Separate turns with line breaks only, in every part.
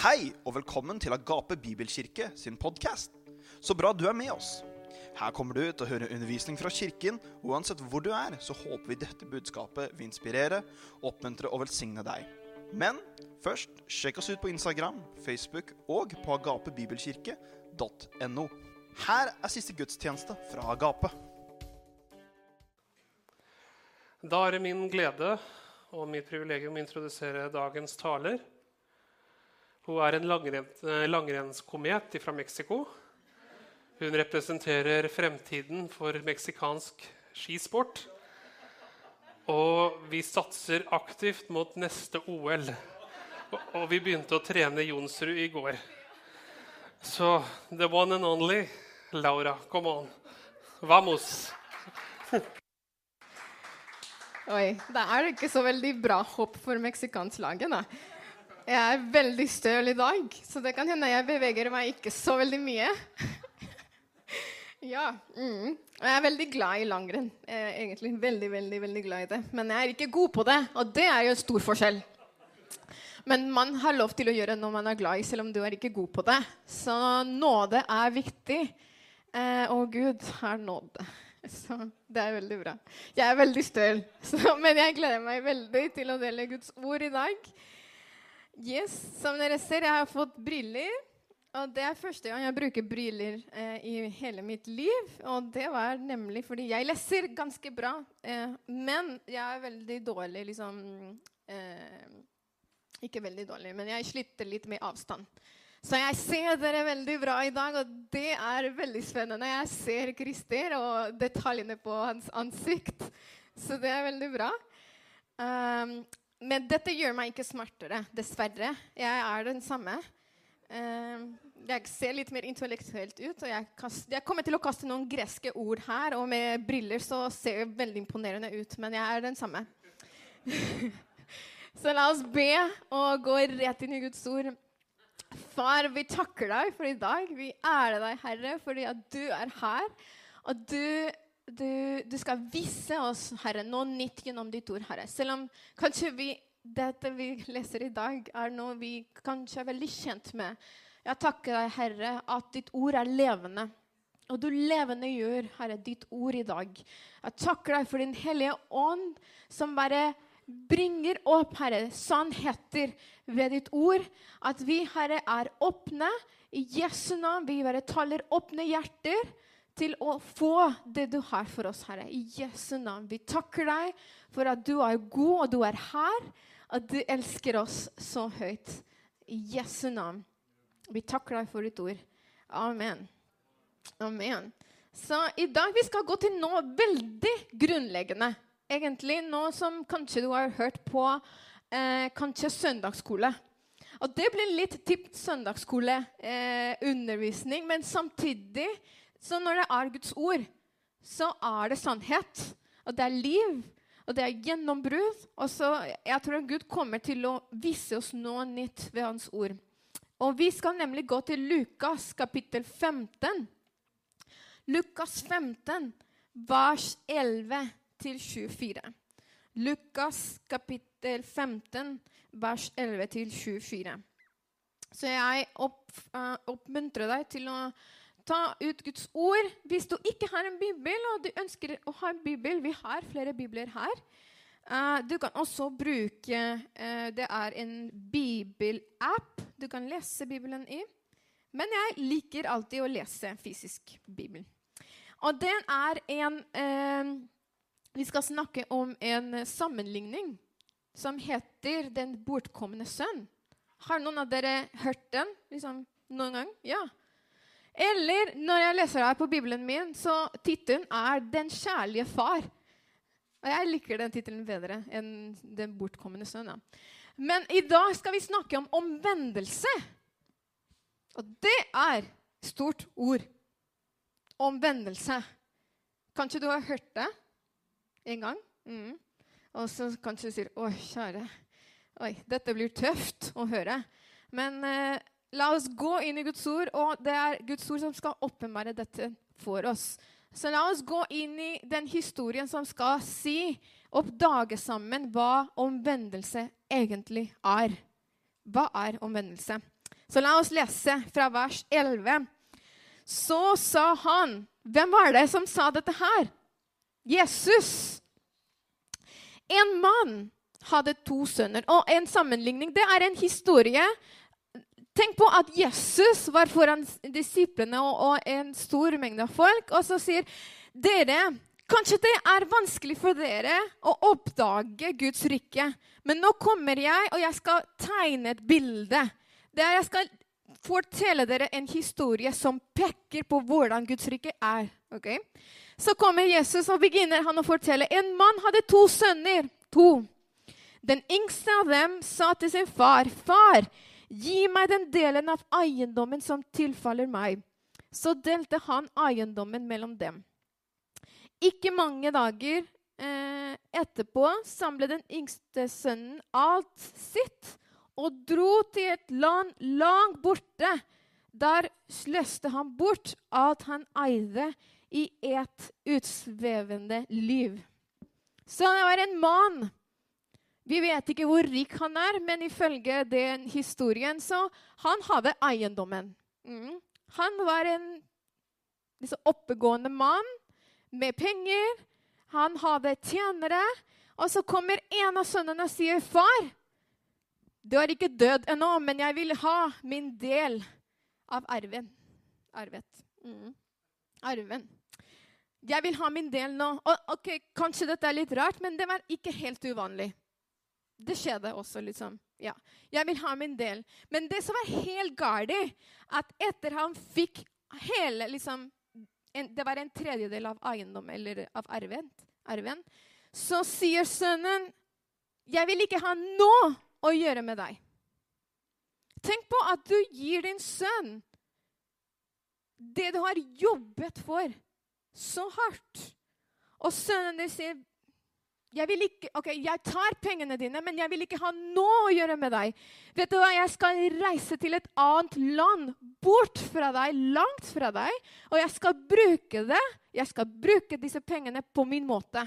Hei og velkommen til Agape Bibelkirke sin podkast. Så bra du er med oss. Her kommer du til å høre undervisning fra kirken. og Uansett hvor du er, så håper vi dette budskapet vil inspirere, oppmuntre og velsigne deg. Men først, sjekk oss ut på Instagram, Facebook og på agapebibelkirke.no. Her er siste gudstjeneste fra Agape.
Da er det min glede og mitt privilegium å introdusere dagens taler. Hun er en langrennskomet fra Mexico. Hun representerer fremtiden for meksikansk skisport. Og vi satser aktivt mot neste OL. Og vi begynte å trene Jonsrud i går. Så the one and only Laura, come on. Vamos!
Oi, da er det ikke så veldig bra hopp for meksikanslaget, da. Jeg er veldig støl i dag, så det kan hende jeg beveger meg ikke så veldig mye. ja. Mm. Jeg er veldig glad i langrenn. egentlig veldig, veldig, veldig glad i det. Men jeg er ikke god på det, og det er jo en stor forskjell. Men man har lov til å gjøre noe man er glad i, selv om du er ikke god på det. Så nåde er viktig. Eh, og Gud har nåde. Så det er veldig bra. Jeg er veldig støl, men jeg gleder meg veldig til å dele Guds ord i dag. Yes, Som dere ser, jeg har fått briller. Og det er første gang jeg bruker briller eh, i hele mitt liv. Og det var nemlig fordi jeg leser ganske bra, eh, men jeg er veldig dårlig liksom eh, Ikke veldig dårlig, men jeg sliter litt med avstand. Så jeg ser dere veldig bra i dag, og det er veldig spennende. Jeg ser Christer og detaljene på hans ansikt, så det er veldig bra. Um, men dette gjør meg ikke smartere, dessverre. Jeg er den samme. Uh, jeg ser litt mer intellektuelt ut. og jeg, kast, jeg, kommer til å kaste noen greske ord her, og med briller så ser jeg veldig imponerende ut, men jeg er den samme. så la oss be og gå rett inn i Guds ord. Far, vi takker deg for i dag. Vi ærer deg, Herre, fordi at du er her. Og du du, du, skal vise oss, Herre, noe nytt gjennom ditt ord, Herre. Selv om kanskje vi, dette vi leser i dag, er noe vi kanskje er veldig kjent med. Jeg takker deg, Herre, at ditt ord er levende. Og du levende gjør, Herre, ditt ord i dag. Jeg takker deg for Din Hellige Ånd, som bare bringer opp, Herre, sannheter ved ditt ord. At vi, Herre, er åpne i Jesu navn. Vi bare taler åpne hjerter til å få det du har for oss, Herre. I Jesu navn. Vi takker deg for at du er god, og du er her. At du elsker oss så høyt. I Jesu navn. Vi takker deg for ditt ord. Amen. Amen. Så i dag vi skal gå til noe veldig grunnleggende. Egentlig noe som kanskje du har hørt på eh, kanskje søndagsskole. Og det blir litt tipp søndagsskoleundervisning, eh, men samtidig så når det er Guds ord, så er det sannhet. Og det er liv. Og det er gjennombrudd. Og så jeg tror Gud kommer til å vise oss noe nytt ved Hans ord. Og Vi skal nemlig gå til Lukas kapittel 15. Lukas 15, vers 11 til 24. Lukas kapittel 15, vers 11 til 24. Så jeg opp, uh, oppmuntrer deg til å ta ut Guds ord. Hvis du ikke har en bibel, og du ønsker å ha en bibel Vi har flere bibler her. Uh, du kan også bruke uh, Det er en bibelapp du kan lese Bibelen i. Men jeg liker alltid å lese fysisk Bibel. Og den er en uh, Vi skal snakke om en sammenligning som heter 'Den bortkomne sønn'. Har noen av dere hørt den liksom, noen gang? Ja. Eller når jeg leser her på Bibelen min, så tittelen er 'Den kjærlige far'. Og jeg liker den tittelen bedre enn 'Den bortkomne sønn'. Men i dag skal vi snakke om omvendelse. Og det er stort ord. Omvendelse. Kanskje du har hørt det en gang? Mm. Og så kanskje du sier 'Å, kjære, oi, dette blir tøft å høre'. Men eh, La oss gå inn i Guds ord, og det er Guds ord som skal åpenbare dette for oss. Så la oss gå inn i den historien som skal si, oppdage sammen hva omvendelse egentlig er. Hva er omvendelse? Så la oss lese fra vers 11. Så sa han Hvem var det som sa dette her? Jesus. En mann hadde to sønner. Og en sammenligning Det er en historie. Tenk på at Jesus var foran disiplene og, og en stor mengde folk, og så sier dere Kanskje det er vanskelig for dere å oppdage Guds rike, men nå kommer jeg, og jeg skal tegne et bilde. Der jeg skal fortelle dere en historie som peker på hvordan Guds rike er. Okay? Så kommer Jesus og begynner han å fortelle. En mann hadde to sønner. To. Den yngste av dem sa til sin far, 'Far, gi meg den delen av eiendommen som tilfaller meg.' Så delte han eiendommen mellom dem. Ikke mange dager eh, etterpå samlet den yngste sønnen alt sitt og dro til et land langt borte. Der sløste han bort alt han eide, i et utsvevende liv. Så det var en mann. Vi vet ikke hvor rik han er, men ifølge den historien så han hadde eiendommen. Mm. Han var en liksom, oppegående mann med penger. Han hadde tjenere. Og så kommer en av sønnene og sier, 'Far, du er ikke død ennå, men jeg vil ha min del av arven. Arvet. Mm. Arven. Jeg vil ha min del nå. Og, ok, Kanskje dette er litt rart, men det var ikke helt uvanlig. Det skjedde også, liksom. Ja. Jeg vil ha min del. Men det som var helt galt, at etter han fikk hele liksom, en, Det var en tredjedel av eiendom, eller av arven, arven. Så sier sønnen, 'Jeg vil ikke ha noe å gjøre med deg'. Tenk på at du gir din sønn det du har jobbet for så hardt. Og sønnen din sier jeg ikke, okay, jeg tar pengene dine, men jeg vil ikke ha noe å gjøre med deg. Vet du hva, Jeg skal reise til et annet land, bort fra deg, langt fra deg. Og jeg skal bruke det. Jeg skal bruke disse pengene på min måte.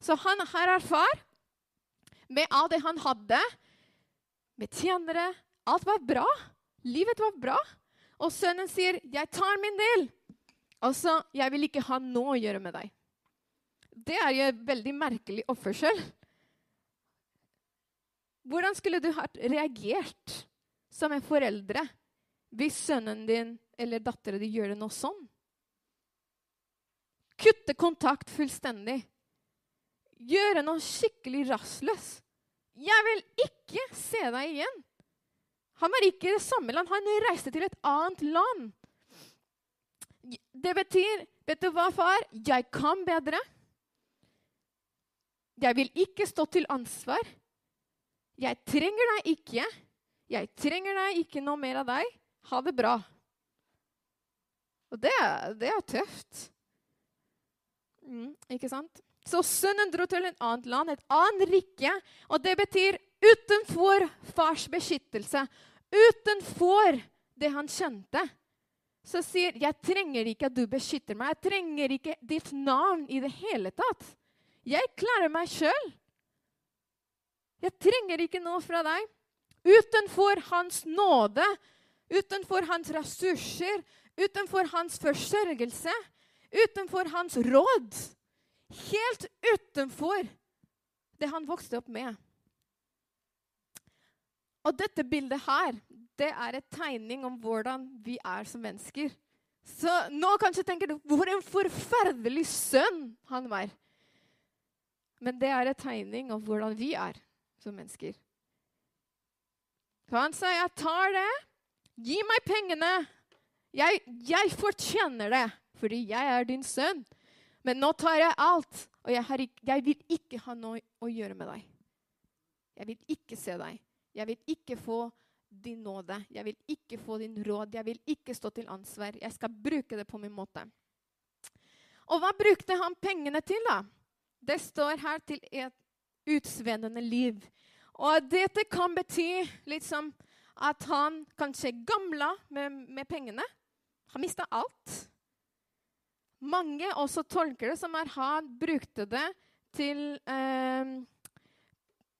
Så han her er far med alt det han hadde, med tjenere. Alt var bra. Livet var bra. Og sønnen sier, 'Jeg tar min del.' Altså, 'Jeg vil ikke ha noe å gjøre med deg.' Det er jo en veldig merkelig oppførsel. Hvordan skulle du ha reagert som en foreldre hvis sønnen din eller datteren din gjør det noe sånn? Kutte kontakt fullstendig. Gjøre noe skikkelig rastløs. Jeg vil ikke se deg igjen. Han var ikke i det samme land. Han reiste til et annet land. Det betyr Vet du hva, far? Jeg kan bedre. Jeg vil ikke stå til ansvar. Jeg trenger deg ikke. Jeg trenger deg ikke noe mer av deg. Ha det bra. Og det, det er tøft. Mm, ikke sant? Så sønnen dro til et annet land, et annet rike. Og det betyr utenfor fars beskyttelse. Utenfor det han kjente. Så sier 'Jeg trenger ikke at du beskytter meg. Jeg trenger ikke ditt navn i det hele tatt.' Jeg klarer meg sjøl. Jeg trenger ikke noe fra deg. Utenfor hans nåde, utenfor hans ressurser, utenfor hans forsørgelse, utenfor hans råd. Helt utenfor det han vokste opp med. Og dette bildet her, det er et tegning om hvordan vi er som mennesker. Så nå kanskje tenker du hvor en forferdelig sønn han var. Men det er en tegning av hvordan vi er som mennesker. Så han sa, 'Jeg tar det. Gi meg pengene. Jeg, jeg fortjener det, fordi jeg er din sønn.' Men nå tar jeg alt, og jeg, har, jeg vil ikke ha noe å gjøre med deg. Jeg vil ikke se deg. Jeg vil ikke få din nåde. Jeg vil ikke få din råd. Jeg vil ikke stå til ansvar. Jeg skal bruke det på min måte. Og hva brukte han pengene til, da? Det står her til et utsvennende liv. Og dette kan bety liksom at han kanskje gamla med, med pengene. Han mista alt. Mange også tolker det som at han brukte det til eh,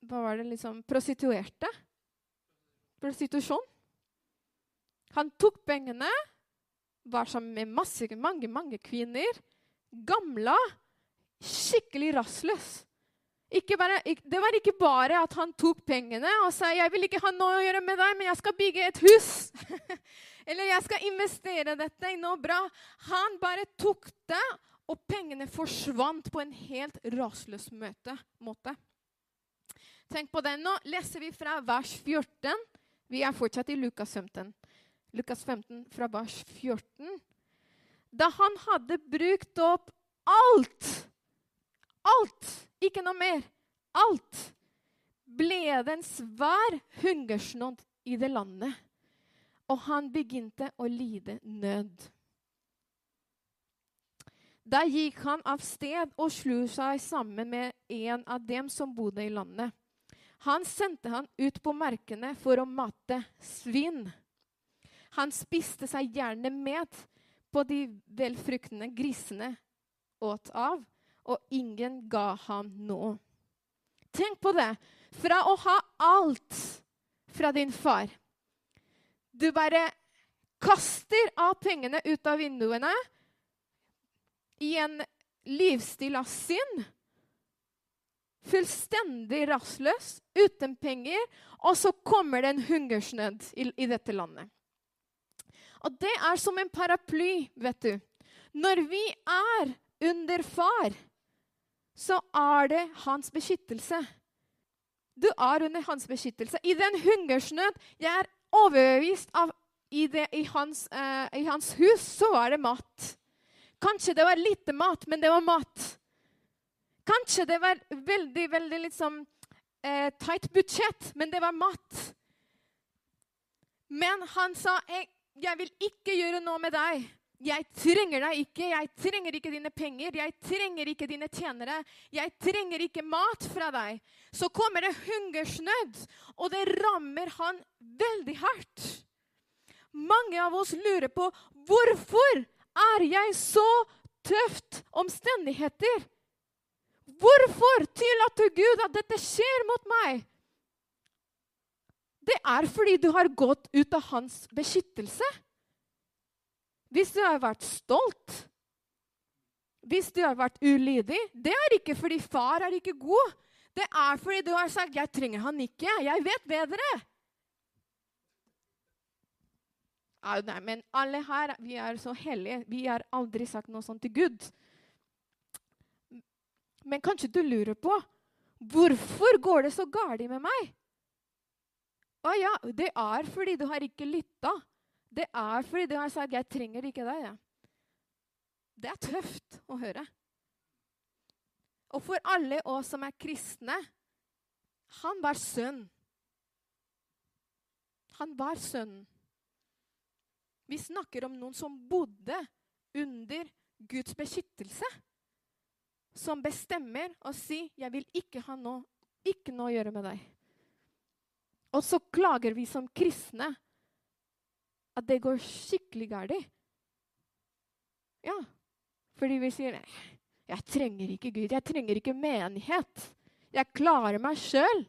Hva var det liksom Prostituerte. Prostitusjon. Han tok pengene, var sammen med masse, mange, mange kvinner. Gamla. Skikkelig rastløs. Bare, det var ikke bare at han tok pengene og sa jeg vil ikke ha noe å gjøre med deg, men jeg skal bygge et hus. Eller jeg skal investere dette i noe bra. Han bare tok det, og pengene forsvant på en helt rasløs møte, måte. Tenk på det. Nå leser vi fra vers 14. Vi er fortsatt i Lukas 15. Lukas 15 fra vers 14. Da han hadde brukt opp alt Alt! Ikke noe mer. Alt! Ble det en svær hungersnåd i det landet, og han begynte å lide nød. Da gikk han av sted og slo seg sammen med en av dem som bodde i landet. Han sendte han ut på markene for å mate svin. Han spiste seg gjerne med på de velfruktende grisene åt av, og ingen ga ham noe. Tenk på det. Fra å ha alt fra din far Du bare kaster av pengene ut av vinduene i en livsstil av synd. Fullstendig rastløs, uten penger, og så kommer det en hungersnød i, i dette landet. Og det er som en paraply, vet du. Når vi er under far, så er det hans beskyttelse. Du er under hans beskyttelse. I den hungersnød jeg er overbevist av i, det, i, hans, uh, i hans hus, så var det mat. Kanskje det var lite mat, men det var mat. Kanskje det var veldig, veldig liksom, uh, tight budsjett, men det var mat. Men han sa, 'Jeg vil ikke gjøre noe med deg.' 'Jeg trenger deg ikke. Jeg trenger ikke dine penger. Jeg trenger ikke dine tjenere. Jeg trenger ikke mat fra deg.' Så kommer det hungersnød, og det rammer han veldig hardt. Mange av oss lurer på hvorfor er jeg så tøft omstendigheter? Hvorfor tillater Gud at dette skjer mot meg? Det er fordi du har gått ut av hans beskyttelse. Hvis du har vært stolt, hvis du har vært ulydig, det er ikke fordi far er ikke god. Det er fordi du har sagt 'Jeg trenger han ikke. Jeg vet bedre'. Nei, men alle her vi er så hellige. Vi har aldri sagt noe sånt til Gud. Men kanskje du lurer på hvorfor går det så galt med meg? Å ja, det er fordi du har ikke lytta. Det er fordi du har sagt 'jeg trenger ikke deg'. Ja. Det er tøft å høre. Og for alle oss som er kristne Han var sønn. Han var sønn. Vi snakker om noen som bodde under Guds beskyttelse. Som bestemmer og sier 'Jeg vil ikke ha noe, ikke noe å gjøre med deg'. Og så klager vi som kristne at det går skikkelig galt. Ja, fordi vi sier nei, jeg trenger ikke Gud, jeg trenger ikke menighet. Jeg klarer meg sjøl.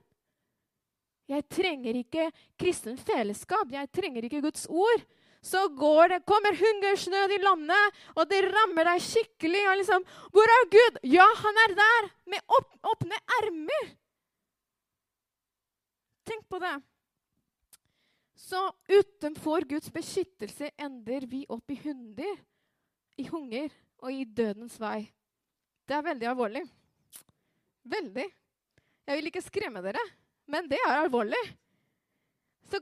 Jeg trenger ikke kristen fellesskap, jeg trenger ikke Guds ord. Så går det, kommer hungersnød i landet, og det rammer deg skikkelig. og liksom, 'Hvor er Gud?' Ja, han er der, med åpne ermer. Tenk på det. Så utenfor Guds beskyttelse ender vi opp i hunder, i hunger og i dødens vei. Det er veldig alvorlig. Veldig. Jeg vil ikke skremme dere, men det er alvorlig. Så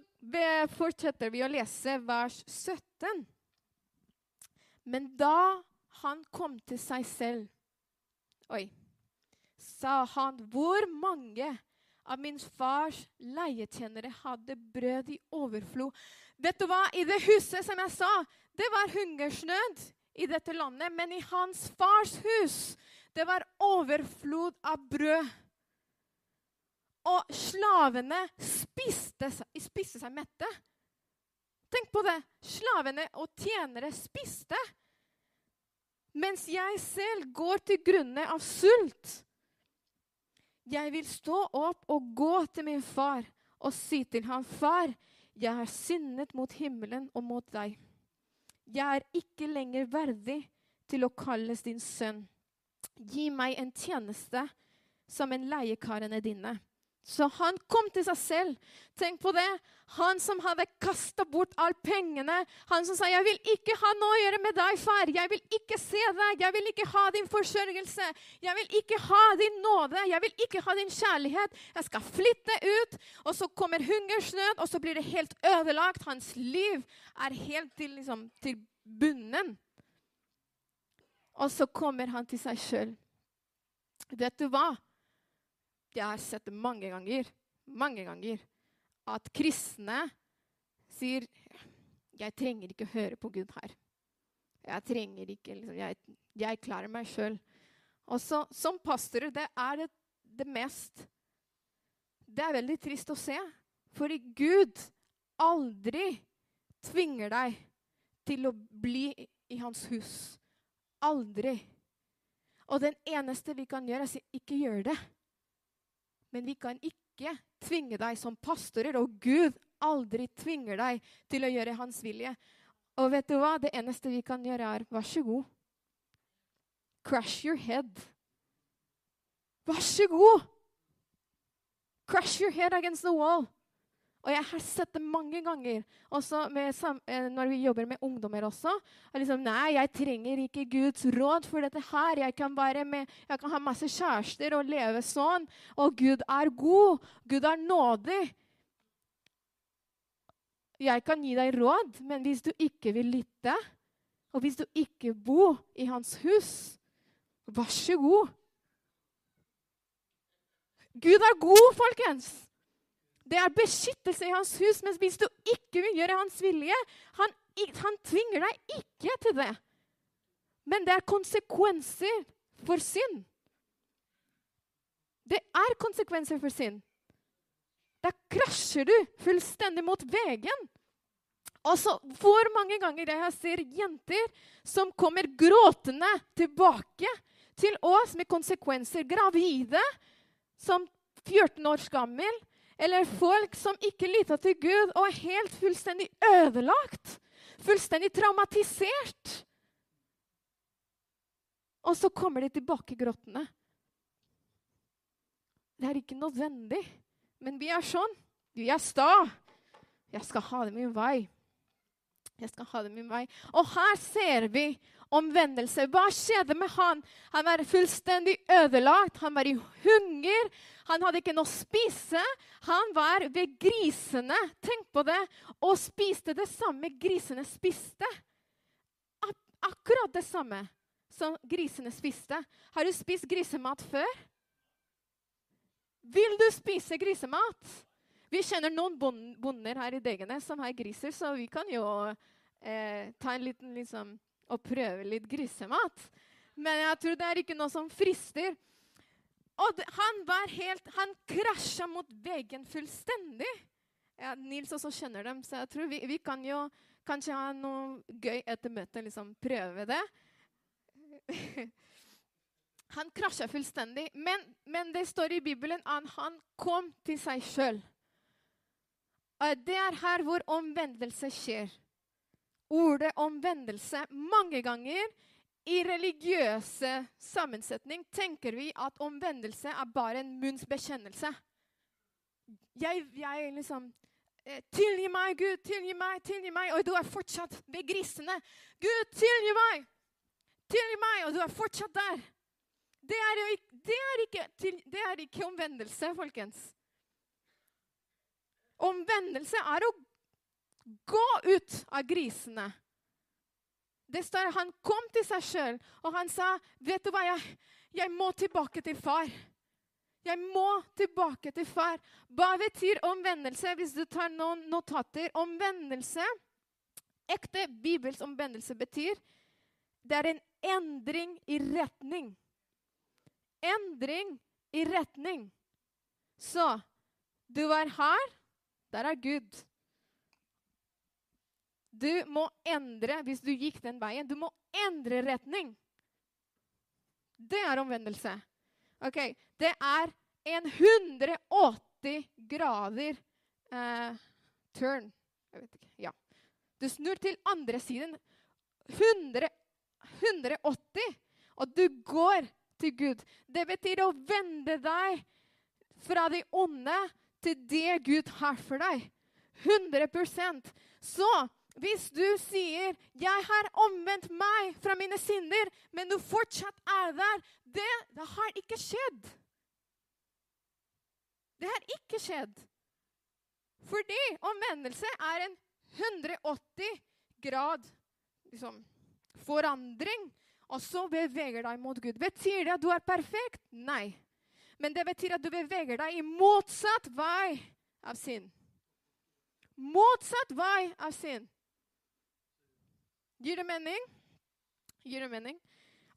fortsetter vi å lese vers 17. Men da han kom til seg selv Oi. Sa han, hvor mange av min fars leietjenere hadde brød i overflod. Vet du hva? I det huset som jeg sa, det var hungersnød i dette landet. Men i hans fars hus, det var overflod av brød. Og slavene spiste, spiste seg mette. Tenk på det. Slavene og tjenere spiste. Mens jeg selv går til grunne av sult. Jeg vil stå opp og gå til min far og si til ham, 'Far, Jeg har syndet mot himmelen og mot deg. Jeg er ikke lenger verdig til å kalles din sønn. Gi meg en tjeneste som en leiekarene dine. Så han kom til seg selv. Tenk på det. Han som hadde kasta bort alle pengene. Han som sa, 'Jeg vil ikke ha noe å gjøre med deg, far. Jeg vil ikke se deg. Jeg vil ikke ha din forsørgelse. Jeg vil ikke ha din nåde. Jeg vil ikke ha din kjærlighet. Jeg skal flytte ut.' Og så kommer hungersnød, og så blir det helt ødelagt. Hans liv er helt til, liksom, til bunnen. Og så kommer han til seg sjøl. Vet du hva? Jeg har sett det mange ganger, mange ganger, at kristne sier Jeg trenger ikke høre på Gud her. Jeg trenger ikke liksom, Jeg, jeg klarer meg sjøl. Og som pastorer, det er det, det mest Det er veldig trist å se. Fordi Gud aldri tvinger deg til å bli i hans hus. Aldri. Og den eneste vi kan gjøre, er å si ikke gjør det. Men vi kan ikke tvinge deg som pastorer, og Gud aldri tvinger deg til å gjøre hans vilje. Og vet du hva? Det eneste vi kan gjøre, er vær så god. Crash your head. Vær så god! Crash your head against the wall. Og jeg har sett det mange ganger, også med, når vi jobber med ungdommer også. Liksom, nei, jeg trenger ikke Guds råd for dette her. Jeg kan, med, jeg kan ha masse kjærester og leve sånn. Og Gud er god. Gud er nådig. Jeg kan gi deg råd, men hvis du ikke vil lytte, og hvis du ikke bor i hans hus, vær så god. Gud er god, folkens. Det er beskyttelse i hans hus. Men hvis du ikke vil gjøre hans vilje Han, han tvinger deg ikke til det. Men det er konsekvenser for synd. Det er konsekvenser for synd. Da krasjer du fullstendig mot veggen. Og så Hvor mange ganger jeg ser jenter som kommer gråtende tilbake til oss med konsekvenser. Gravide som 14 års gammel eller folk som ikke lytta til Gud og er helt fullstendig ødelagt. Fullstendig traumatisert. Og så kommer de tilbake grottene. Det er ikke nødvendig, men vi er sånn. Vi er sta. Jeg skal ha det min vei. Jeg skal ha det min vei. Og her ser vi omvendelse. Hva skjedde med han? Han var fullstendig ødelagt. Han var i hunger. Han hadde ikke noe å spise. Han var ved grisene. Tenk på det. Og spiste det samme grisene spiste. Akkurat det samme som grisene spiste. Har du spist grisemat før? Vil du spise grisemat? Vi kjenner noen bonder her i Degenes som har griser, så vi kan jo eh, ta en liten liksom, og prøve litt grisemat. Men jeg tror det er ikke noe som frister. Og han var helt Han krasja mot veggen fullstendig. Ja, Nils også kjenner dem, så jeg tror vi, vi kan jo kanskje ha noe gøy etter møtet. Liksom prøve det. han krasja fullstendig. Men, men, det står i Bibelen at han kom til seg sjøl. Det er her hvor omvendelse skjer ordet omvendelse mange ganger. I religiøse sammensetning tenker vi at omvendelse er bare en munns bekjennelse. Jeg, jeg liksom eh, Tilgi meg, Gud, tilgi meg, tilgi meg. Og du er fortsatt ved grisene. Gud, tilgi meg! Tilgi meg! Og du er fortsatt der. Det er, jo, det er, ikke, det er ikke omvendelse, folkens. Omvendelse er å Gå ut av grisene. Det står Han kom til seg sjøl, og han sa, 'Vet du hva, jeg, jeg må tilbake til far.' Jeg må tilbake til far. Hva betyr omvendelse, hvis du tar noen notater? Omvendelse, ekte Bibels omvendelse, betyr det er en endring i retning. Endring i retning. Så du var her. Der er Gud. Du må endre hvis du gikk den veien. Du må endre retning. Det er omvendelse. Ok, Det er en 180 grader eh, turn. Jeg vet ikke. Ja. Du snur til andre siden. 100, 180. Og du går til Gud. Det betyr å vende deg fra det onde til det Gud har for deg. 100% Så hvis du sier 'Jeg har omvendt meg fra mine synder', men du fortsatt er der, det, det har ikke skjedd. Det har ikke skjedd. Fordi omvendelse er en 180 grad liksom, forandring, og så beveger deg mot Gud. Betyr det at du er perfekt? Nei. Men det betyr at du beveger deg i motsatt vei av synd. Motsatt vei av synd. Gir det mening? Gir det mening?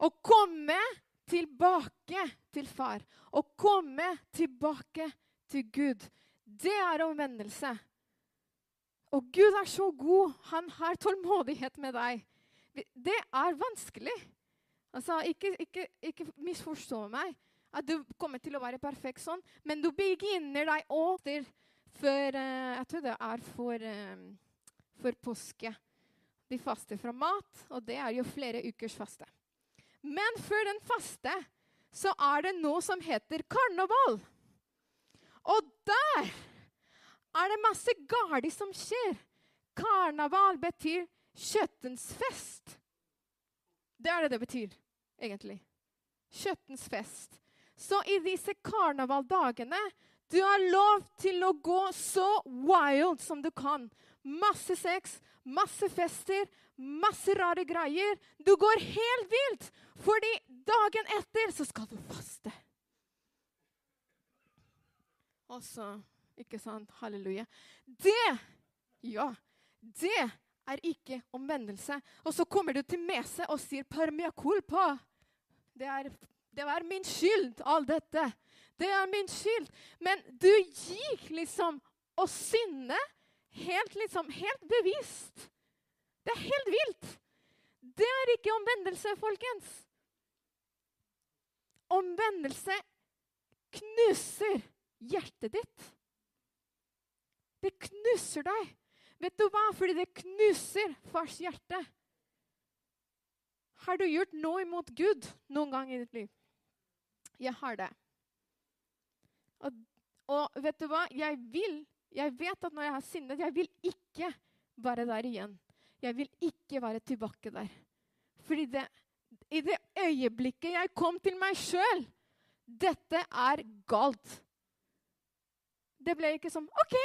Å komme tilbake til far. Å komme tilbake til Gud. Det er omvendelse. Og Gud er så god. Han har tålmodighet med deg. Det er vanskelig. Altså, ikke, ikke, ikke misforstå meg. At du kommer til å være perfekt sånn. Men du begynner deg åter før uh, Jeg tror det er for, uh, for påske. De faster fra mat, og det er jo flere ukers faste. Men før den faste så er det noe som heter karneval. Og der er det masse galt som skjer. Karneval betyr kjøttens fest. Det er det det betyr, egentlig. Kjøttens fest. Så i disse karnevaldagene du har lov til å gå så wild som du kan. Masse sex, masse fester, masse rare greier. Du går helt vilt, fordi dagen etter så skal du faste. Og så Ikke sant? Halleluja. Det, ja, det er ikke omvendelse. Og så kommer du til mese og sier 'parmia culpa'. Det, er, det var min skyld, alt dette. Det er min skyld. Men du gikk liksom å synde helt, liksom, helt bevisst. Det er helt vilt. Det er ikke omvendelse, folkens. Omvendelse knuser hjertet ditt. Det knuser deg. Vet du hva? Fordi det knuser fars hjerte. Har du gjort noe imot Gud noen gang i ditt liv? Jeg har det. Og, og, vet du hva? Jeg vil, jeg vet at når jeg har sinnet, jeg vil ikke være der igjen. Jeg vil ikke være tilbake der. Fordi det, i det øyeblikket jeg kom til meg sjøl Dette er galt. Det ble ikke som OK!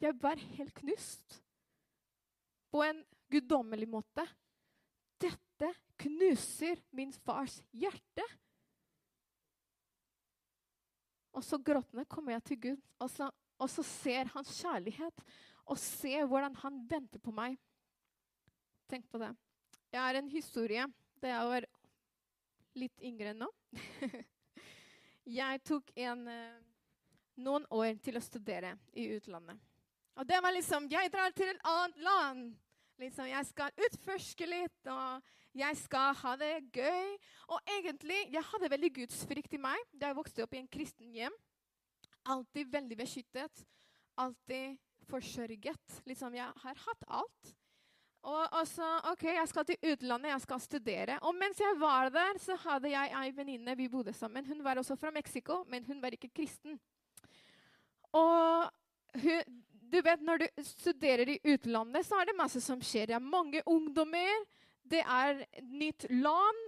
Jeg var helt knust. På en guddommelig måte. Dette knuser min fars hjerte. Og så gråtende kommer jeg til Gud, og så, og så ser hans kjærlighet. Og ser hvordan han venter på meg. Tenk på det. Jeg har en historie da jeg var litt yngre enn nå. jeg tok en, eh, noen år til å studere i utlandet. Og det var liksom Jeg drar til et annet land. Liksom, jeg skal utforske litt, og jeg skal ha det gøy. Og egentlig, jeg hadde veldig gudsfrykt i meg da jeg vokste opp i en kristen hjem. Alltid veldig beskyttet. Alltid forsørget. Liksom, jeg har hatt alt. Og, og så OK, jeg skal til utlandet, jeg skal studere. Og mens jeg var der, så hadde jeg ei venninne. Vi bodde sammen. Hun var også fra Mexico, men hun var ikke kristen. Og hun, du vet, Når du studerer i utlandet, så er det masse som skjer. Det er mange ungdommer, det er nytt land.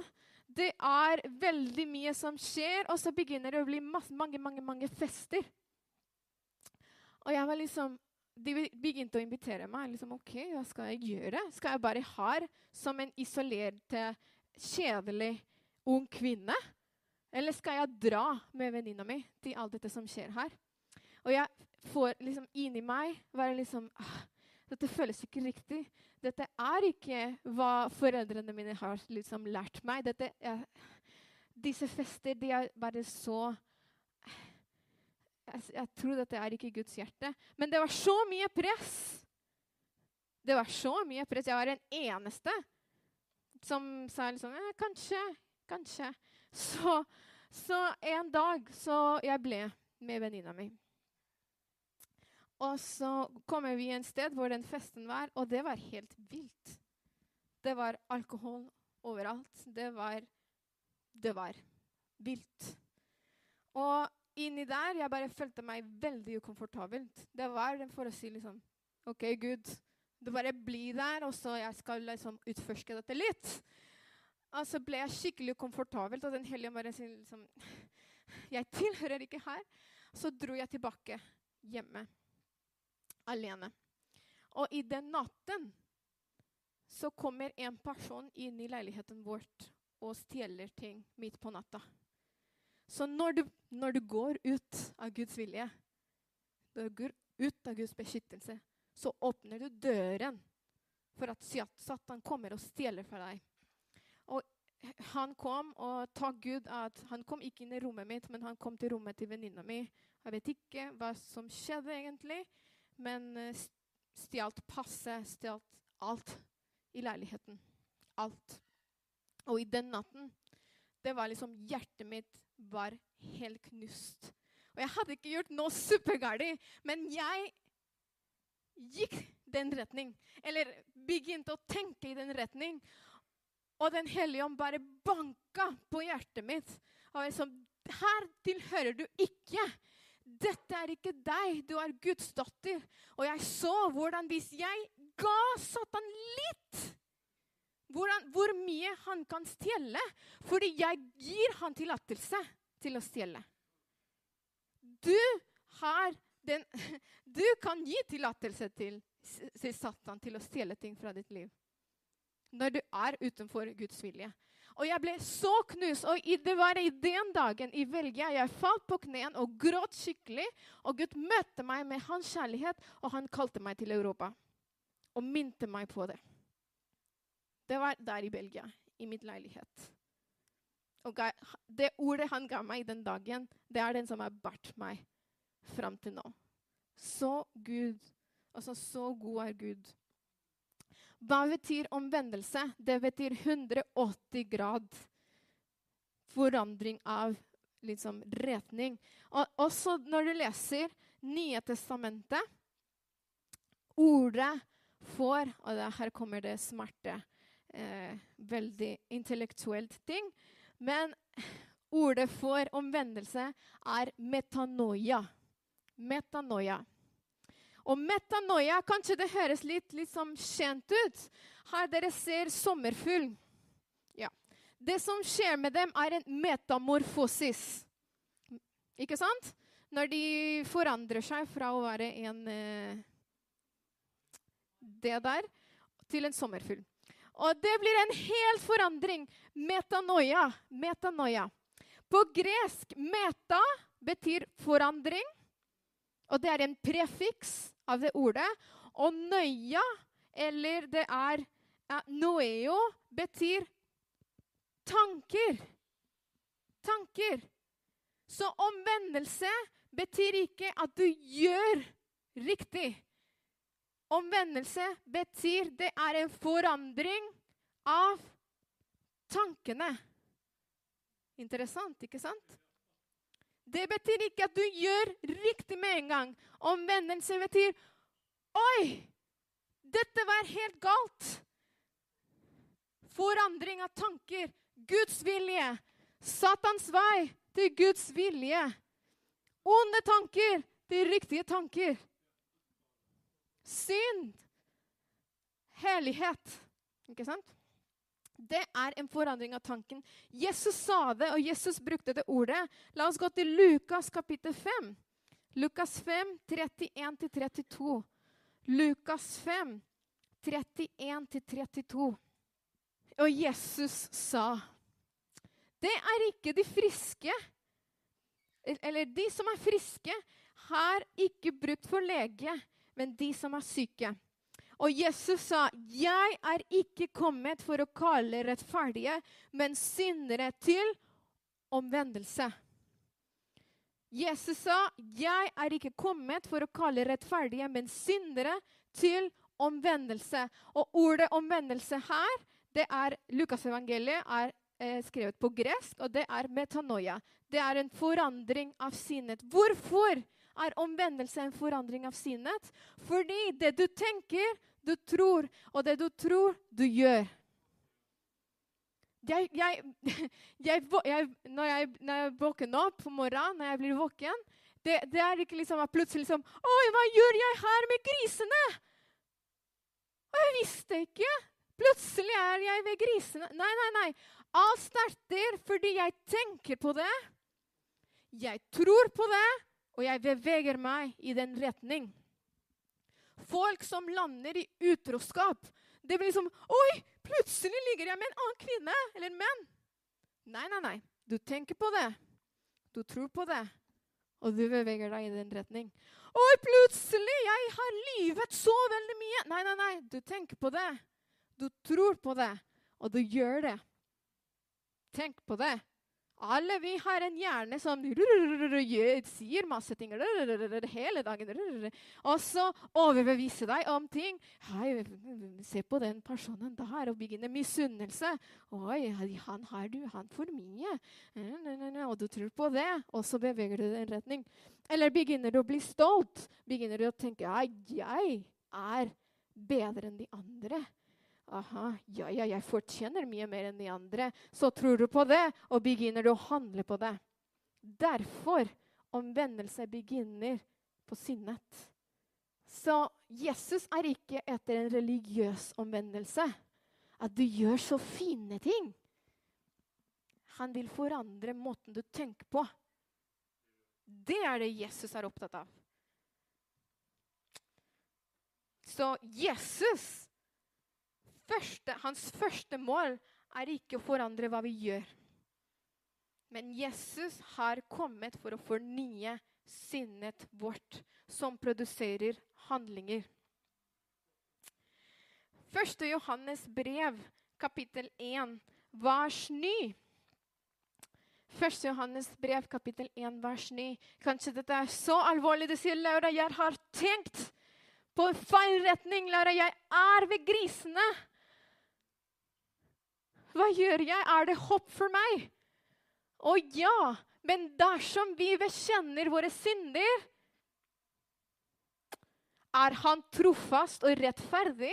Det er veldig mye som skjer, og så begynner det å bli masse, mange, mange, mange fester. Og jeg var liksom, De begynte å invitere meg. liksom, OK, hva skal jeg gjøre? Skal jeg bare ha som en isolert, kjedelig ung kvinne? Eller skal jeg dra med venninna mi til alt dette som skjer her? Og jeg får liksom inni meg være liksom ah, Dette føles ikke riktig. Dette er ikke hva foreldrene mine har liksom lært meg. Dette, jeg, disse fester, de er bare så jeg, jeg, tror dette er ikke Guds hjerte. Men det var så mye press. Det var så mye press. Jeg var den eneste som sa liksom eh, Kanskje, kanskje. Så, så en dag så jeg ble med venninna mi. Og så kommer vi en sted hvor den festen var, og det var helt vilt. Det var alkohol overalt. Det var Det var vilt. Og inni der jeg bare følte meg veldig ukomfortabelt. Det var for å si liksom OK, Gud, du bare bli der, og så jeg skal liksom utforske dette litt. Og så ble jeg skikkelig ukomfortabelt, og Den hellige bare sier liksom Jeg tilhører ikke her. Så dro jeg tilbake hjemme alene. Og i den natten så kommer en person inn i leiligheten vår og stjeler ting midt på natta. Så når du, når du går ut av Guds vilje, når du går ut av Guds beskyttelse, så åpner du døren for at Satan kommer og stjeler fra deg. Og han kom, og takk Gud at han kom ikke inn i rommet mitt, men han kom til rommet til venninna mi. Jeg vet ikke hva som skjedde egentlig, men uh, stjal passet, stjal alt i leiligheten. Alt. Og i den natten det var liksom Hjertet mitt var helt knust. Og jeg hadde ikke gjort noe supergalt, men jeg gikk den retning. Eller begynte å tenke i den retning. Og Den hellige ånd bare banka på hjertet mitt. Og liksom, Her tilhører du ikke. Dette er ikke deg. Du er Guds datter. Og jeg så hvordan hvis jeg ga Satan litt hvordan, hvor mye han kan stjele, fordi jeg gir han tillatelse til å stjele. Du har den Du kan gi tillatelse til, til Satan til å stjele ting fra ditt liv. Når du er utenfor Guds vilje. Og jeg ble så knust. Og det var i den dagen i Belgia jeg falt på knærne og gråt skikkelig. Og Gud møtte meg med hans kjærlighet, og han kalte meg til Europa. Og minte meg på det. Det var der i Belgia, i mitt leilighet. Og det ordet han ga meg den dagen, det er den som har båret meg fram til nå. Så Gud, altså så god er Gud. Hva betyr omvendelse? Det betyr 180 grad forandring av liksom, retning. Og også når du leser Nye testamentet Ordet får Og her kommer det smerte. Eh, veldig intellektuelt ting. Men ordet for omvendelse er metanoia. Metanoia. Og metanoia, kanskje det høres litt, litt kjent ut. Her dere ser sommerfugl. Ja. Det som skjer med dem, er en metamorfosis. Ikke sant? Når de forandrer seg fra å være en eh, Det der til en sommerfugl. Og det blir en hel forandring. Metanoia. Metanoia. På gresk meta betyr forandring. Og det er en prefiks av det ordet. Og nøya, eller det er noeo, betyr tanker. Tanker. Så omvendelse betyr ikke at du gjør riktig. Omvendelse betyr det er en forandring av tankene. Interessant, ikke sant? Det betyr ikke at du gjør riktig med en gang. Omvendelse betyr Oi! Dette var helt galt. Forandring av tanker. Guds vilje. Satans vei til Guds vilje. Onde tanker til riktige tanker synd, hellighet. Ikke sant? Det er en forandring av tanken. Jesus sa det, og Jesus brukte det ordet. La oss gå til Lukas kapittel 5. Lukas 5, 31-32. Lukas 5, 31-32. Og Jesus sa Det er ikke de friske, eller de som er friske, har ikke brukt for lege, men de som er syke. Og Jesus sa, 'Jeg er ikke kommet for å kalle rettferdige, men syndere til omvendelse'. Jesus sa, 'Jeg er ikke kommet for å kalle rettferdige, men syndere til omvendelse'. Og ordet omvendelse her, det er Lukasevangeliet er eh, skrevet på gresk, og det er metanoia. Det er en forandring av sinnet. Hvorfor er omvendelse en forandring av sinnet. Fordi det du tenker, du tror, og det du tror, du gjør. Jeg, jeg, jeg, når, jeg, når jeg våkner opp på morgenen, når jeg blir våken det, det er ikke liksom at plutselig liksom Oi, hva gjør jeg her med grisene? Og jeg visste ikke. Plutselig er jeg ved grisene. Nei, nei, nei. Alt starter fordi jeg tenker på det. Jeg tror på det, og jeg beveger meg i den retning. Folk som lander i utroskap. Det blir liksom Oi, plutselig ligger jeg med en annen kvinne eller menn. Nei, nei, nei. Du tenker på det. Du tror på det. Og du beveger deg i den retning. Oi, plutselig! Jeg har lyvet så veldig mye! Nei, nei, nei. Du tenker på det. Du tror på det, og du gjør det. Tenk på det. Alle vi har en hjerne som sier masse ting hele dagen. Og så overbevise deg om ting. Hei, se på den personen der, og begynne misunnelse. Oi, han har du, han for mye. Og du tror på det, og så beveger du deg i en retning. Eller begynner du å bli stolt? Begynner du å tenke at jeg er bedre enn de andre. Aha, ja, ja, jeg fortjener mye mer enn de andre. Så tror du på det, og begynner du å handle på det. Derfor omvendelse begynner på sinnet. Så Jesus er ikke etter en religiøs omvendelse. At du gjør så fine ting. Han vil forandre måten du tenker på. Det er det Jesus er opptatt av. Så Jesus første, hans første mål er ikke å forandre hva vi gjør. Men Jesus har kommet for å fornye sinnet vårt, som produserer handlinger. Første Johannes brev, kapittel 1, vers 9. Første Johannes brev, kapittel 1, vers 9. Kanskje dette er så alvorlig. Du sier, Laura, jeg har tenkt på feil retning. Laura, jeg er ved grisene. Hva gjør jeg? Er det håp for meg? Å ja, men dersom vi bekjenner våre synder, er han trofast og rettferdig,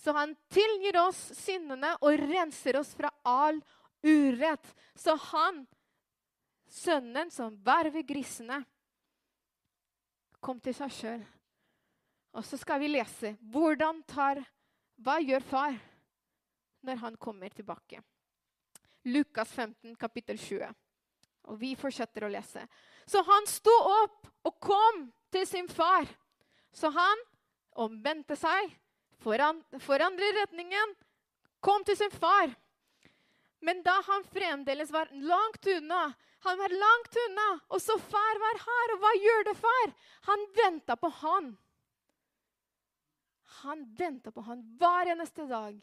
så han tilgir oss syndene og renser oss fra all urett. Så han, sønnen som verver grisene, kom til seg sjøl. Og så skal vi lese hvordan tar Hva gjør far? Når han kommer tilbake. Lukas 15, kapittel 20. Og vi fortsetter å lese. Så han sto opp og kom til sin far. Så han omvendte seg, foran, forandret retningen, kom til sin far. Men da han fremdeles var langt unna Han var langt unna, og så far var her. Og hva gjør det, far? Han venta på han. Han venta på han hver eneste dag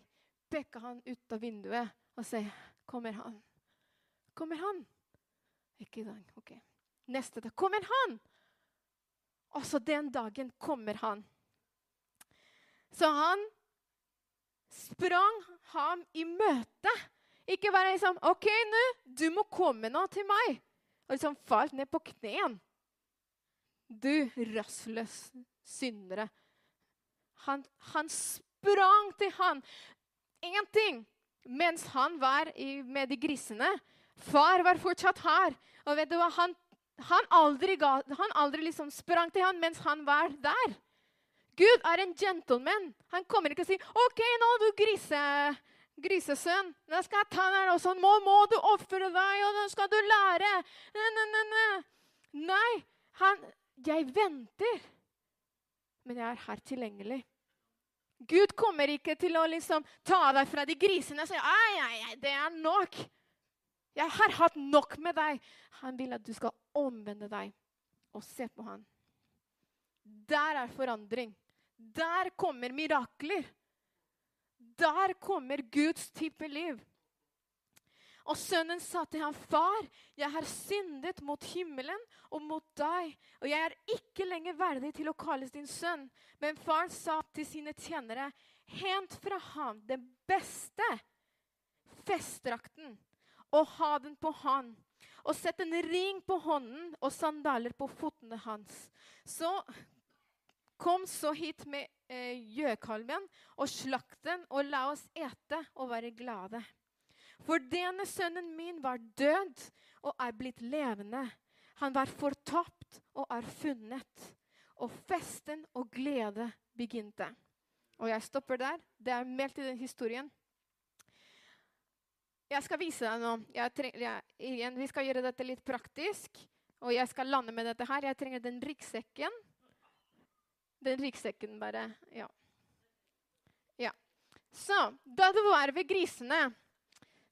peker han ut av vinduet og sier, 'Kommer han?' Kommer han? Ikke i dag. Ok. Neste dag. Kommer han? Også den dagen kommer han. Så han sprang ham i møte. Ikke bare liksom 'OK, nå, du må komme nå til meg.' Og liksom falt ned på knærne. Du rastløs syndere. Han, han sprang til han én ting mens han var med de grisene. Far var fortsatt her. Og vet du hva? Han, han aldri, ga, han aldri liksom sprang til han mens han var der. Gud er en gentleman. Han kommer ikke og sier 'OK, nå, du grise, grisesønn, nå skal jeg ta deg og sånn. Nå må du ofre deg, og nå skal du lære.' Nei, nei. Nei, nei han, jeg venter. Men jeg er her tilgjengelig. Gud kommer ikke til å liksom ta deg fra de grisene og ai, ai, ai, det er nok. Jeg har hatt nok med deg. Han vil at du skal omvende deg og se på han. Der er forandring. Der kommer mirakler. Der kommer Guds type liv. Og sønnen sa til ham, 'Far, jeg har syndet mot himmelen og mot deg.' 'Og jeg er ikke lenger verdig til å kalles din sønn.' Men far sa til sine tjenere, 'Hent fra ham den beste festdrakten, og ha den på han.' og sett en ring på hånden og sandaler på fotene hans. Så kom så hit med eh, og slakt den, og la oss ete og være glade. For denne sønnen min var død og er blitt levende. Han var fortapt og er funnet. Og festen og glede begynte. Og jeg stopper der. Det er meldt i den historien. Jeg skal vise deg noe. Jeg jeg, igjen, vi skal gjøre dette litt praktisk. Og jeg skal lande med dette her. Jeg trenger den ryggsekken. Den ryggsekken, bare. Ja. ja. Så da du var ved grisene,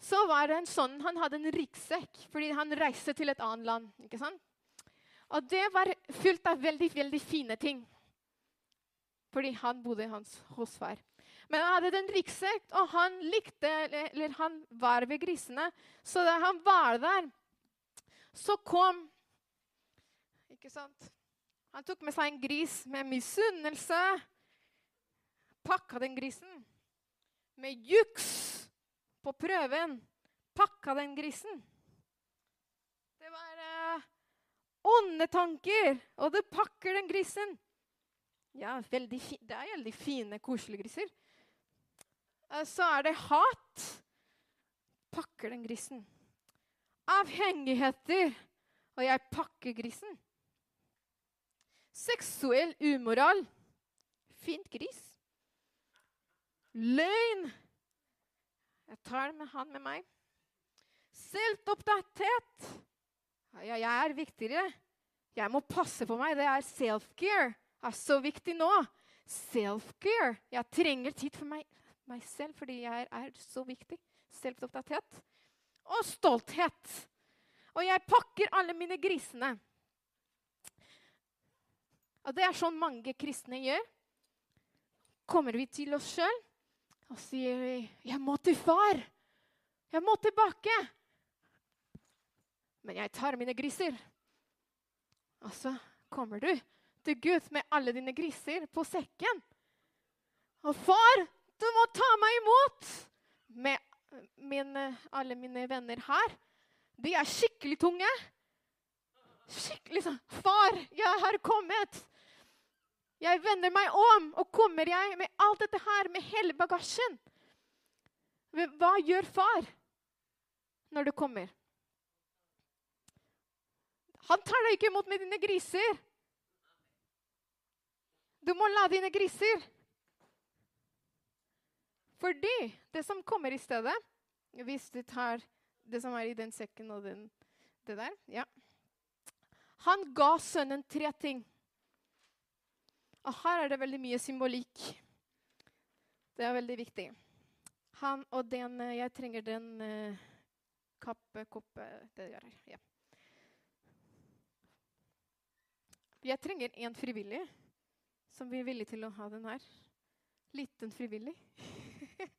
så var det en sånn Han hadde en ryggsekk fordi han reiste til et annet land. ikke sant? Og det var fylt av veldig, veldig fine ting. Fordi han bodde hans, hos far. Men han hadde en ryggsekk, og han likte Eller han var ved grisene. Så da han var der, så kom Ikke sant? Han tok med seg en gris med misunnelse. Pakka den grisen. Med juks på prøven. Pakka den grisen. Det var uh, onde tanker. Og du pakker den grisen. Ja, det er veldig fine, koselige griser. Uh, så er det hat. Pakker den grisen. Avhengigheter. Og jeg pakker grisen. Seksuell umoral. Fint gris. Løgn. Jeg tar med han med meg. Selvopptatthet. Ja, jeg er viktigere. Jeg må passe på meg. Det er self-care. Er så viktig nå. Self-care. Jeg trenger tid for meg, meg selv fordi jeg er så viktig. Selvopptatthet. Og stolthet. Og jeg pakker alle mine grisene. Og det er sånn mange kristne gjør. Kommer vi til oss sjøl og sier vi, 'Jeg må til far. Jeg må tilbake.' Men jeg tar mine griser. Og så kommer du til Gud med alle dine griser på sekken. Og 'Far, du må ta meg imot!' Med mine, alle mine venner her. De er skikkelig tunge. Skikkelig sånn 'Far, jeg har kommet.' Jeg vender meg om, og kommer jeg med alt dette her, med hele bagasjen. Hva gjør far når du kommer? Han tar deg ikke imot med dine griser. Du må la dine griser. Fordi det som kommer i stedet Hvis du tar det som er i den sekken og den, det der ja. Han ga sønnen tre ting. Og her er det veldig mye symbolikk. Det er veldig viktig. Han og den eh, Jeg trenger den uh, kappe, koppe Det gjør jeg. Ja. Jeg trenger en frivillig som blir villig til å ha den her. Liten frivillig.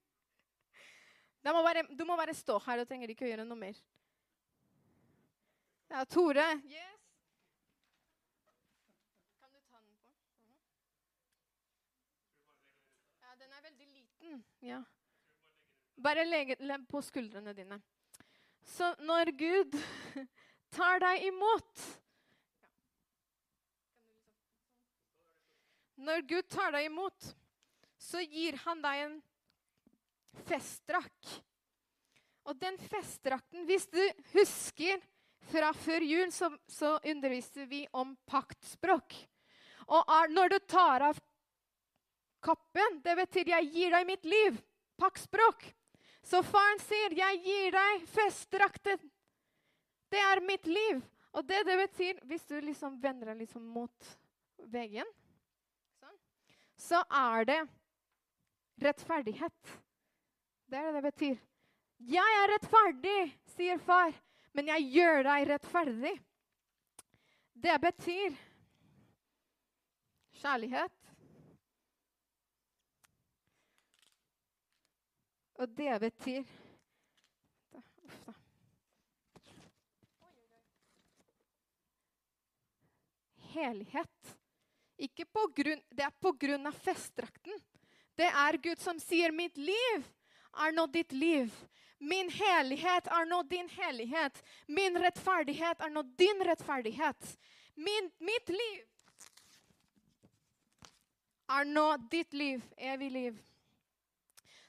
må bare, du må bare stå her du trenger ikke å gjøre noe mer. Ja, Tore. Yes. den er veldig liten. Ja. Bare legg på skuldrene dine. Så når Gud tar deg imot Når Gud tar deg imot, så gir han deg en festdrakt. Og den festdrakten Hvis du husker fra før jul, så, så underviste vi om paktspråk. Og når du tar av kappen. Det betyr 'jeg gir deg mitt liv'. Pakkspråk. Så faren sier 'jeg gir deg festdrakten'. Det er mitt liv. Og det det betyr, hvis du liksom vender deg liksom mot veggen, sånn, så er det rettferdighet. Det er det det betyr. 'Jeg er rettferdig', sier far, 'men jeg gjør deg rettferdig'. Det betyr kjærlighet, Og det betyr Uff da. Hellighet. Ikke på grunn, det er på grunn av festdrakten. Det er Gud som sier 'mitt liv er nå ditt liv'. Min helhet er nå din helhet. Min rettferdighet er nå din rettferdighet. Min, mitt liv er nå ditt liv, evig liv.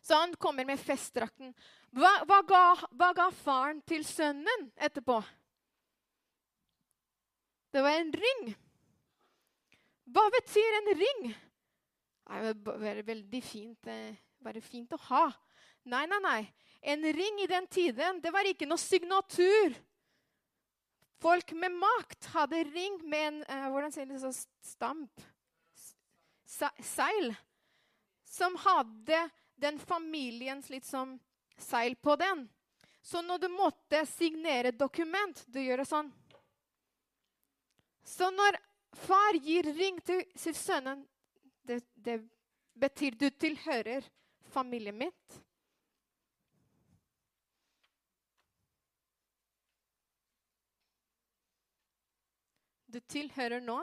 Så han kommer med festdrakten. Hva, hva, ga, hva ga faren til sønnen etterpå? Det var en ring. Hva betyr en ring? Det er veldig fint, eh, bare fint å ha. Nei, nei, nei. En ring i den tiden, det var ikke noe signatur. Folk med makt hadde ring med en uh, hvordan sier det så, stamp Seil. Som hadde den familiens liksom seil på den. Så når du måtte signere et dokument, du gjør det sånn. Så når far gir ring til sin sønnen, det, det betyr du tilhører familien mitt. Du tilhører nå.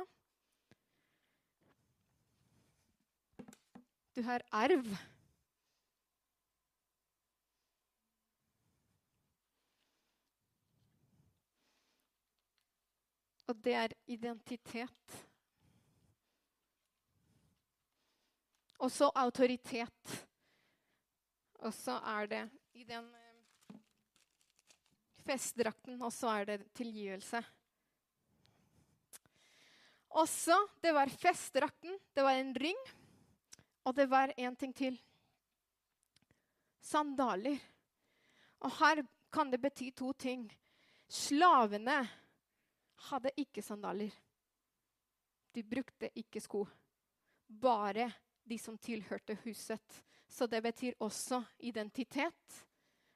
Du har arv. Og det er identitet. Og så autoritet. Og så er det i den eh, festdrakten, og så er det tilgivelse. Også, det var festdrakten, det var en ring, og det var en ting til. Sandaler. Og her kan det bety to ting. Slavene hadde ikke sandaler. De brukte ikke sko. Bare de som tilhørte huset. Så det betyr også identitet.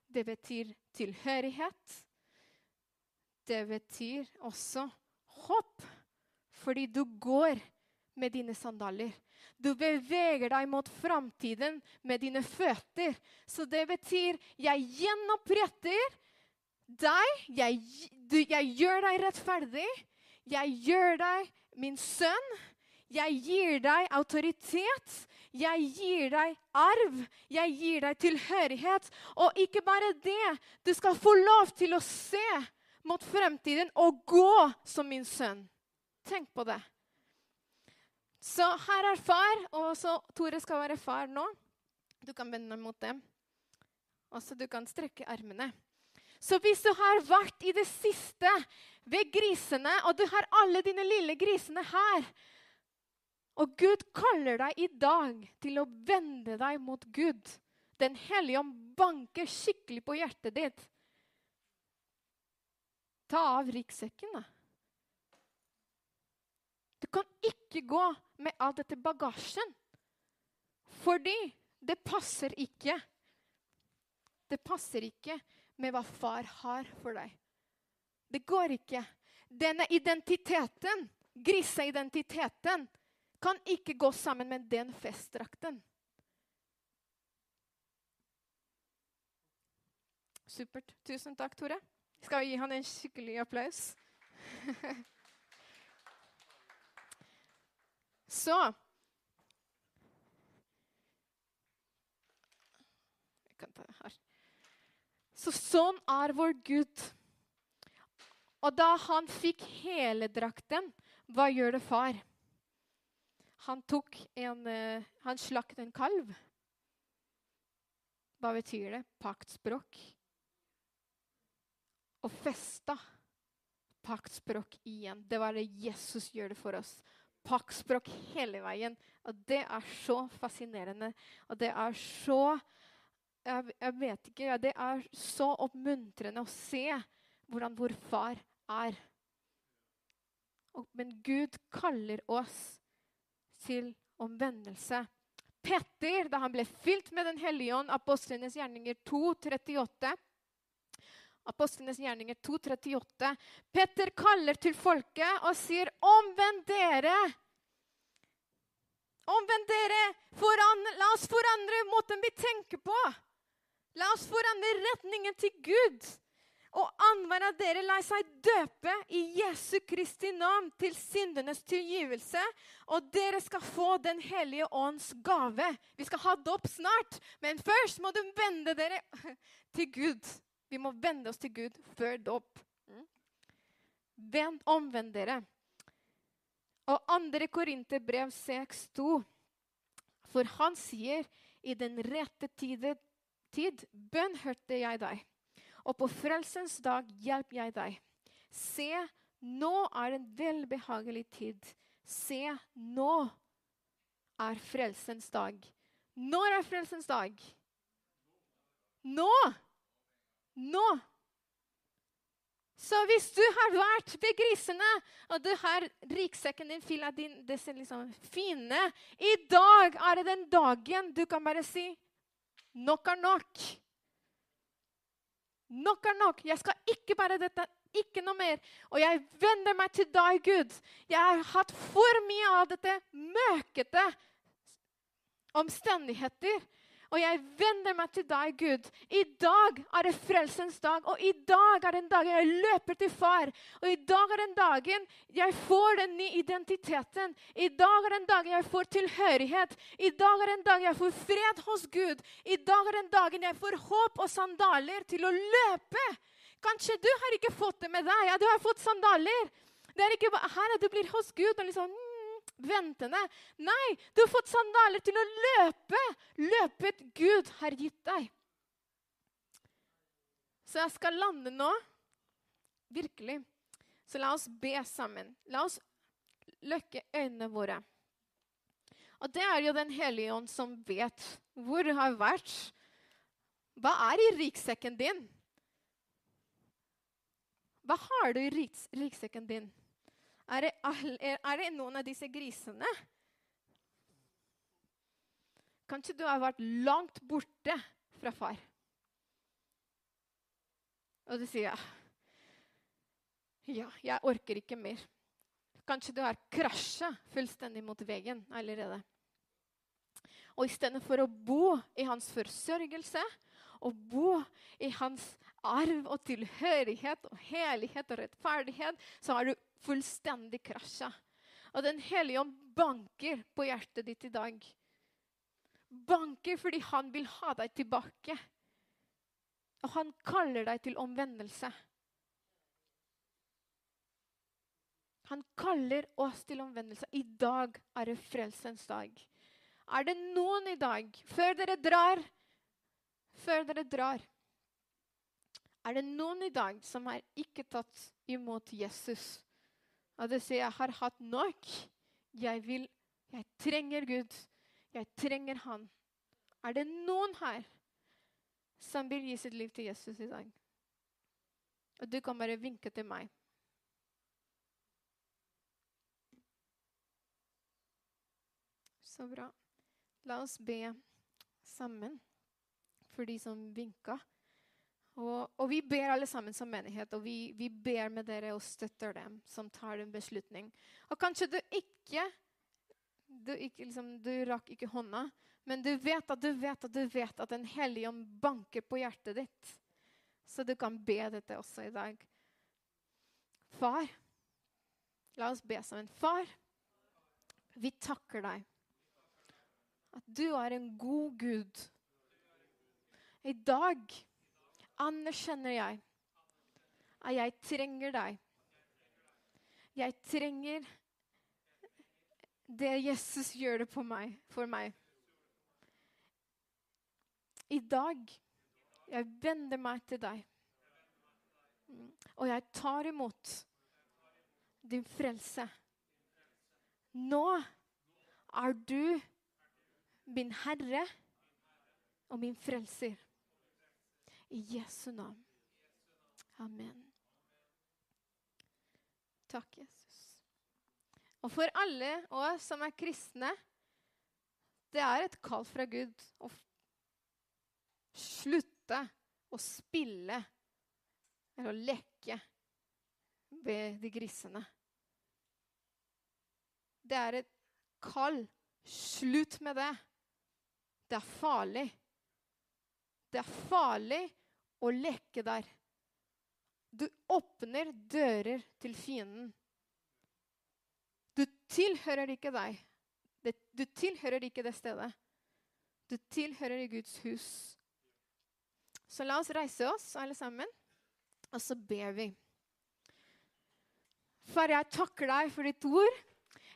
Det betyr tilhørighet. Det betyr også håp, fordi du går med dine sandaler. Du beveger deg mot framtiden med dine føtter. Så det betyr jeg gjenoppretter deg. Jeg, du, jeg gjør deg rettferdig. Jeg gjør deg min sønn. Jeg gir deg autoritet. Jeg gir deg arv. Jeg gir deg tilhørighet. Og ikke bare det. Du skal få lov til å se mot fremtiden og gå som min sønn. Tenk på det. Så her er far, og så Tore skal være far nå. Du kan vende deg mot dem. Og så du kan strekke armene. Så hvis du har vært i det siste ved grisene, og du har alle dine lille grisene her Og Gud kaller deg i dag til å vende deg mot Gud Den hellige ånd banker skikkelig på hjertet ditt. Ta av ryggsekken, da. Du kan ikke gå med all dette bagasjen. Fordi det passer ikke. Det passer ikke med hva far har for deg. Det går ikke. Denne identiteten, griseidentiteten, kan ikke gå sammen med den festdrakten. Supert. Tusen takk, Tore. Skal vi gi han en skikkelig applaus? Så Jeg kan ta det her. Så sånn er vår Gud. Og da han fikk hele drakten, hva gjør det far? Han tok en uh, Han slaktet en kalv. Hva betyr det? Paktspråk. Og festa paktspråk igjen. Det var det Jesus gjør det for oss. Paktspråk hele veien. Og det er så fascinerende. Og det er så jeg, jeg, vet ikke. Det er så oppmuntrende å se hvordan vår far er. Og, men Gud kaller oss til omvendelse. Petter, da han ble fylt med Den hellige ånd, apostlenes gjerninger 2, 38, Apostlenes gjerninger 2.38. Petter kaller til folket og sier, 'Omvend dere!' Omvend dere! Foran, la oss forandre måten vi tenker på. La oss forandre retningen til Gud. og annenhver av dere lar seg døpe i Jesu Kristi navn til syndenes tilgivelse, og dere skal få Den hellige ånds gave. Vi skal ha dåp snart, men først må du vende dere til Gud. Vi må vende oss til Gud før dåp. Mm. Vend, omvend dere. Og andre Korinterbrev 6,2. For han sier, i den rette tide, tid bønn hørte jeg deg, og på frelsens dag hjelp jeg deg. Se, nå er en velbehagelig tid. Se, nå er frelsens dag. Når er frelsens dag? Nå! Nå! Så hvis du har vært ved grisene, og du har ryggsekken din full av din, disse liksom fine I dag er det den dagen du kan bare si Nok er nok. Nok er nok. Jeg skal ikke bære dette. Ikke noe mer. Og jeg vender meg til deg, Gud. Jeg har hatt for mye av dette møkete omstendigheter. Og jeg vender meg til deg, Gud. I dag er det frelsens dag, og i dag er den dagen jeg løper til far. Og i dag er den dagen jeg får den nye identiteten. I dag er den dagen jeg får tilhørighet. I dag er den dagen jeg får fred hos Gud. I dag er den dagen jeg får håp og sandaler til å løpe. Kanskje du har ikke fått det med deg. Ja, du har fått sandaler. Det er ikke bare her at du blir hos Gud og liksom ventende. Nei, du har fått sandaler til å løpe. Løpet Gud har gitt deg. Så jeg skal lande nå. Virkelig. Så la oss be sammen. La oss løkke øynene våre. Og det er jo Den hellige ånd som vet hvor du har vært. Hva er i ryggsekken din? Hva har du i ryggsekken din? Er det, er det, noen av disse grisene? Kanskje du har vært langt borte fra far. Og du sier ja, jeg orker ikke mer. Kanskje du har krasja fullstendig mot veggen allerede. Og istedenfor å bo i hans forsørgelse og bo i hans arv og tilhørighet og helighet og rettferdighet, så har du fullstendig krasja. Og Den hellige ånd banker på hjertet ditt i dag. Banker fordi han vil ha deg tilbake. Og han kaller deg til omvendelse. Han kaller oss til omvendelse. I dag er det frelsens dag. Er det noen i dag, før dere drar Før dere drar Er det noen i dag som har ikke tatt imot Jesus og du sier 'Jeg har hatt nok. Jeg vil Jeg trenger Gud. Jeg trenger Han'. Er det noen her som vil gi sitt liv til Jesus i dag? Og du kan bare vinke til meg. Så bra. La oss be sammen for de som vinka. Og, og, vi ber alle sammen som menighet, og vi, vi, ber med dere og støtter dem som tar en beslutning. Og kanskje du ikke Du, ikke, liksom, du rakk ikke hånda, men du vet at du vet at du vet at Den hellige ånd banker på hjertet ditt. Så du kan be dette også i dag. Far, la oss be sammen. Far, vi takker deg at du er en god Gud. I dag anerkjenner jeg at jeg trenger deg. Jeg trenger det Jesus gjør det meg, for meg. I dag jeg vender meg til deg. Og jeg tar imot din frelse. Nå er du min Herre og min frelser. I Jesu navn. Amen. Takk, Jesus. Og for alle oss som er kristne, det er et kall fra Gud å slutte å spille eller å leke ved de grisene. Det er et kall. Slutt med det. Det er farlig. Det er farlig å leke der. du åpner dører til fienden. Du tilhører ikke deg. Du tilhører ikke det stedet. Du tilhører i Guds hus. Så la oss reise oss, alle sammen, og så ber vi. Far, jeg takker deg for ditt ord.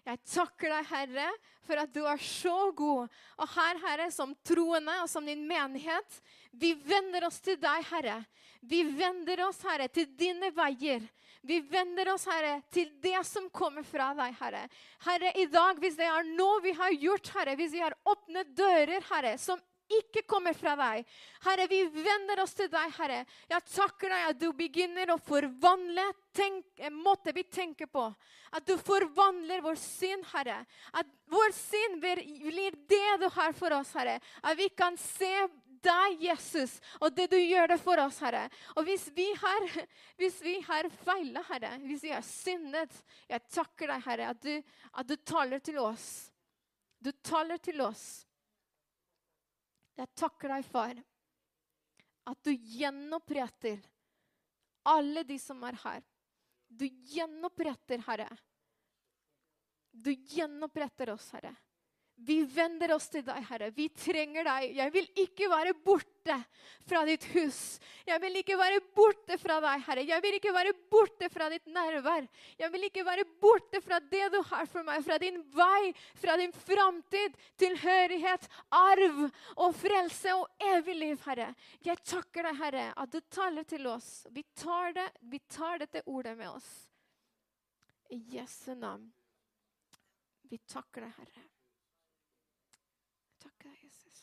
Jeg takker deg, Herre, for at du er så god. Og her, Herre, som troende og som din menighet, vi vender oss til deg, Herre. Vi vender oss, Herre, til dine veier. Vi vender oss, Herre, til det som kommer fra deg, Herre. Herre, i dag, hvis det er noe vi har gjort, Herre, hvis vi har åpnet dører, Herre, som ikke kommer fra deg. Herre, vi vender oss til deg, Herre. Jeg takker deg at du begynner å forvandle tenk, måte vi tenker på. At du forvandler vår syn, Herre. At vår syn blir, det du har for oss, Herre. At vi kan se deg, Jesus, og det du gjør det for oss, Herre. Og hvis vi har, hvis vi har feila, Herre, hvis vi har syndet Jeg takker deg, Herre, at du, at du taler til oss. Du taler til oss. Jeg takker deg, far, at du gjenoppretter alle de som er her. Du gjenoppretter, Herre. Du gjenoppretter oss, Herre. Vi vender oss til deg, Herre. Vi trenger deg. Jeg vil ikke være borte fra ditt hus. Jeg vil ikke være borte fra deg, Herre. Jeg vil ikke være borte fra ditt nærvær. Jeg vil ikke være borte fra det du har for meg, fra din vei, fra din framtid, tilhørighet, arv og frelse og evig liv, Herre. Jeg takker deg, Herre, at du taler til oss. Vi tar, det, vi tar dette ordet med oss. I Jesu navn. Vi takker deg, Herre. Takker deg, Jesus.